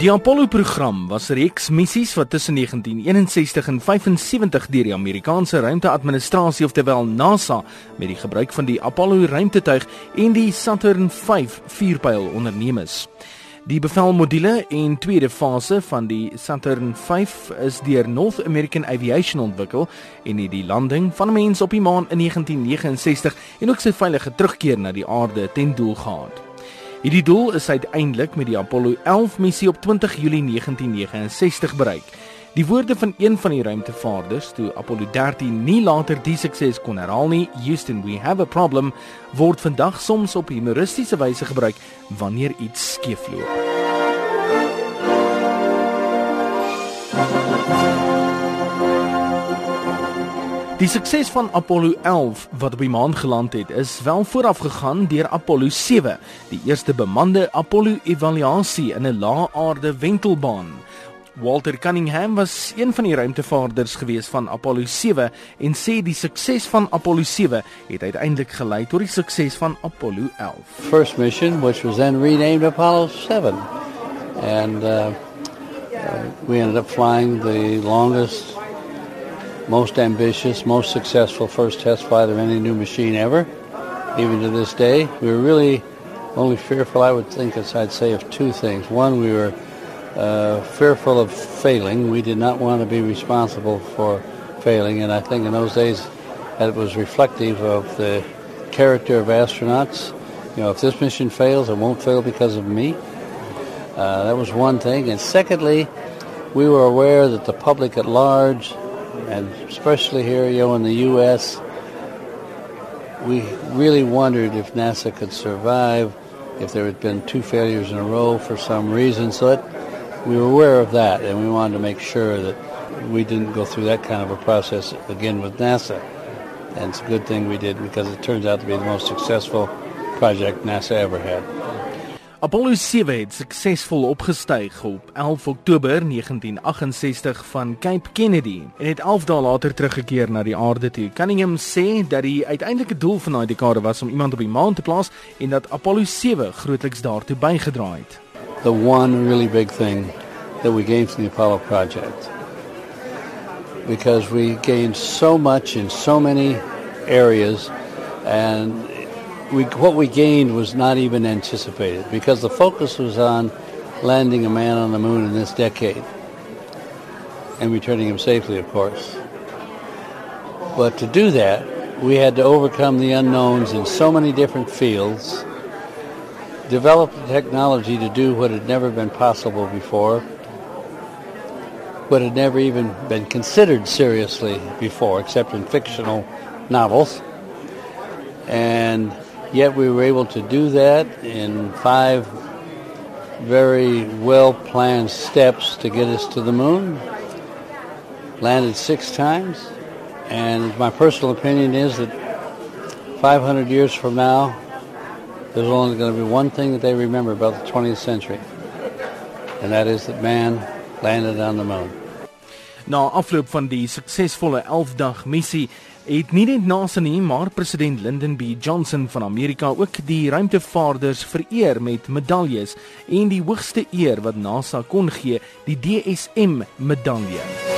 Die Apollo-program was 'n reeks missies wat tussen 1961 en 75 deur die Amerikaanse ruimteadministrasie oftelwel NASA met die gebruik van die Apollo ruimtetuig en die Saturn V vuurpyl onderneem is. Die bevelmodule en tweede fase van die Saturn V is deur North American Aviation ontwikkel en het die landing van 'n mens op die maan in 1969 en ook sy veilige terugkeer na die aarde ten doel gehad. Hierdie doel is uiteindelik met die Apollo 11 missie op 20 Julie 1969 bereik. Die woorde van een van die ruimtevaarders toe Apollo 13 nie later die sukses kon herhaal nie, Houston, we have a problem, word vandag soms op humoristiese wyse gebruik wanneer iets skeefloop. Die sukses van Apollo 11 wat op die maan geland het, is wel voorafgegaan deur Apollo 7, die eerste bemande Apollo-evaluasie in 'n lae-aarde wentelbaan. Walter Cunningham was een van die ruimtevaarders gewees van Apollo 7 en sê die sukses van Apollo 7 het uiteindelik gelei tot die sukses van Apollo 11. First mission which was then renamed Apollo 7 and uh, uh, we ended up flying the longest most ambitious, most successful first test flight of any new machine ever, even to this day. We were really only fearful, I would think, as I'd say, of two things. One, we were uh, fearful of failing. We did not want to be responsible for failing, and I think in those days that was reflective of the character of astronauts. You know, if this mission fails, it won't fail because of me. Uh, that was one thing. And secondly, we were aware that the public at large and especially here, you know, in the U.S., we really wondered if NASA could survive if there had been two failures in a row for some reason. So we were aware of that, and we wanted to make sure that we didn't go through that kind of a process again with NASA. And it's a good thing we did because it turns out to be the most successful project NASA ever had. Apollo 7 het suksesvol opgestyg op 11 Oktober 1968 van Cape Kennedy en het 11 dae later teruggekeer na die aarde toe. Cunningham sê dat die uiteindelike doel van daai dekade was om iemand op die maan te plaas en dat Apollo 7 grootliks daartoe bygedra het. The one really big thing that we gained from the Apollo project because we gained so much in so many areas and we, what we gained was not even anticipated because the focus was on landing a man on the moon in this decade and returning him safely, of course. But to do that, we had to overcome the unknowns in so many different fields, develop the technology to do what had never been possible before, what had never even been considered seriously before, except in fictional novels. And Yet we were able to do that in five very well planned steps to get us to the moon. Landed six times. And my personal opinion is that 500 years from now, there's only going to be one thing that they remember about the 20th century. And that is that man landed on the moon. Na afloop van die suksesvolle 11-dag missie het nie net NASA nie, maar president Lyndon B Johnson van Amerika ook die ruimtevaarders vereer met medaljes en die hoogste eer wat NASA kon gee, die DSM medalje.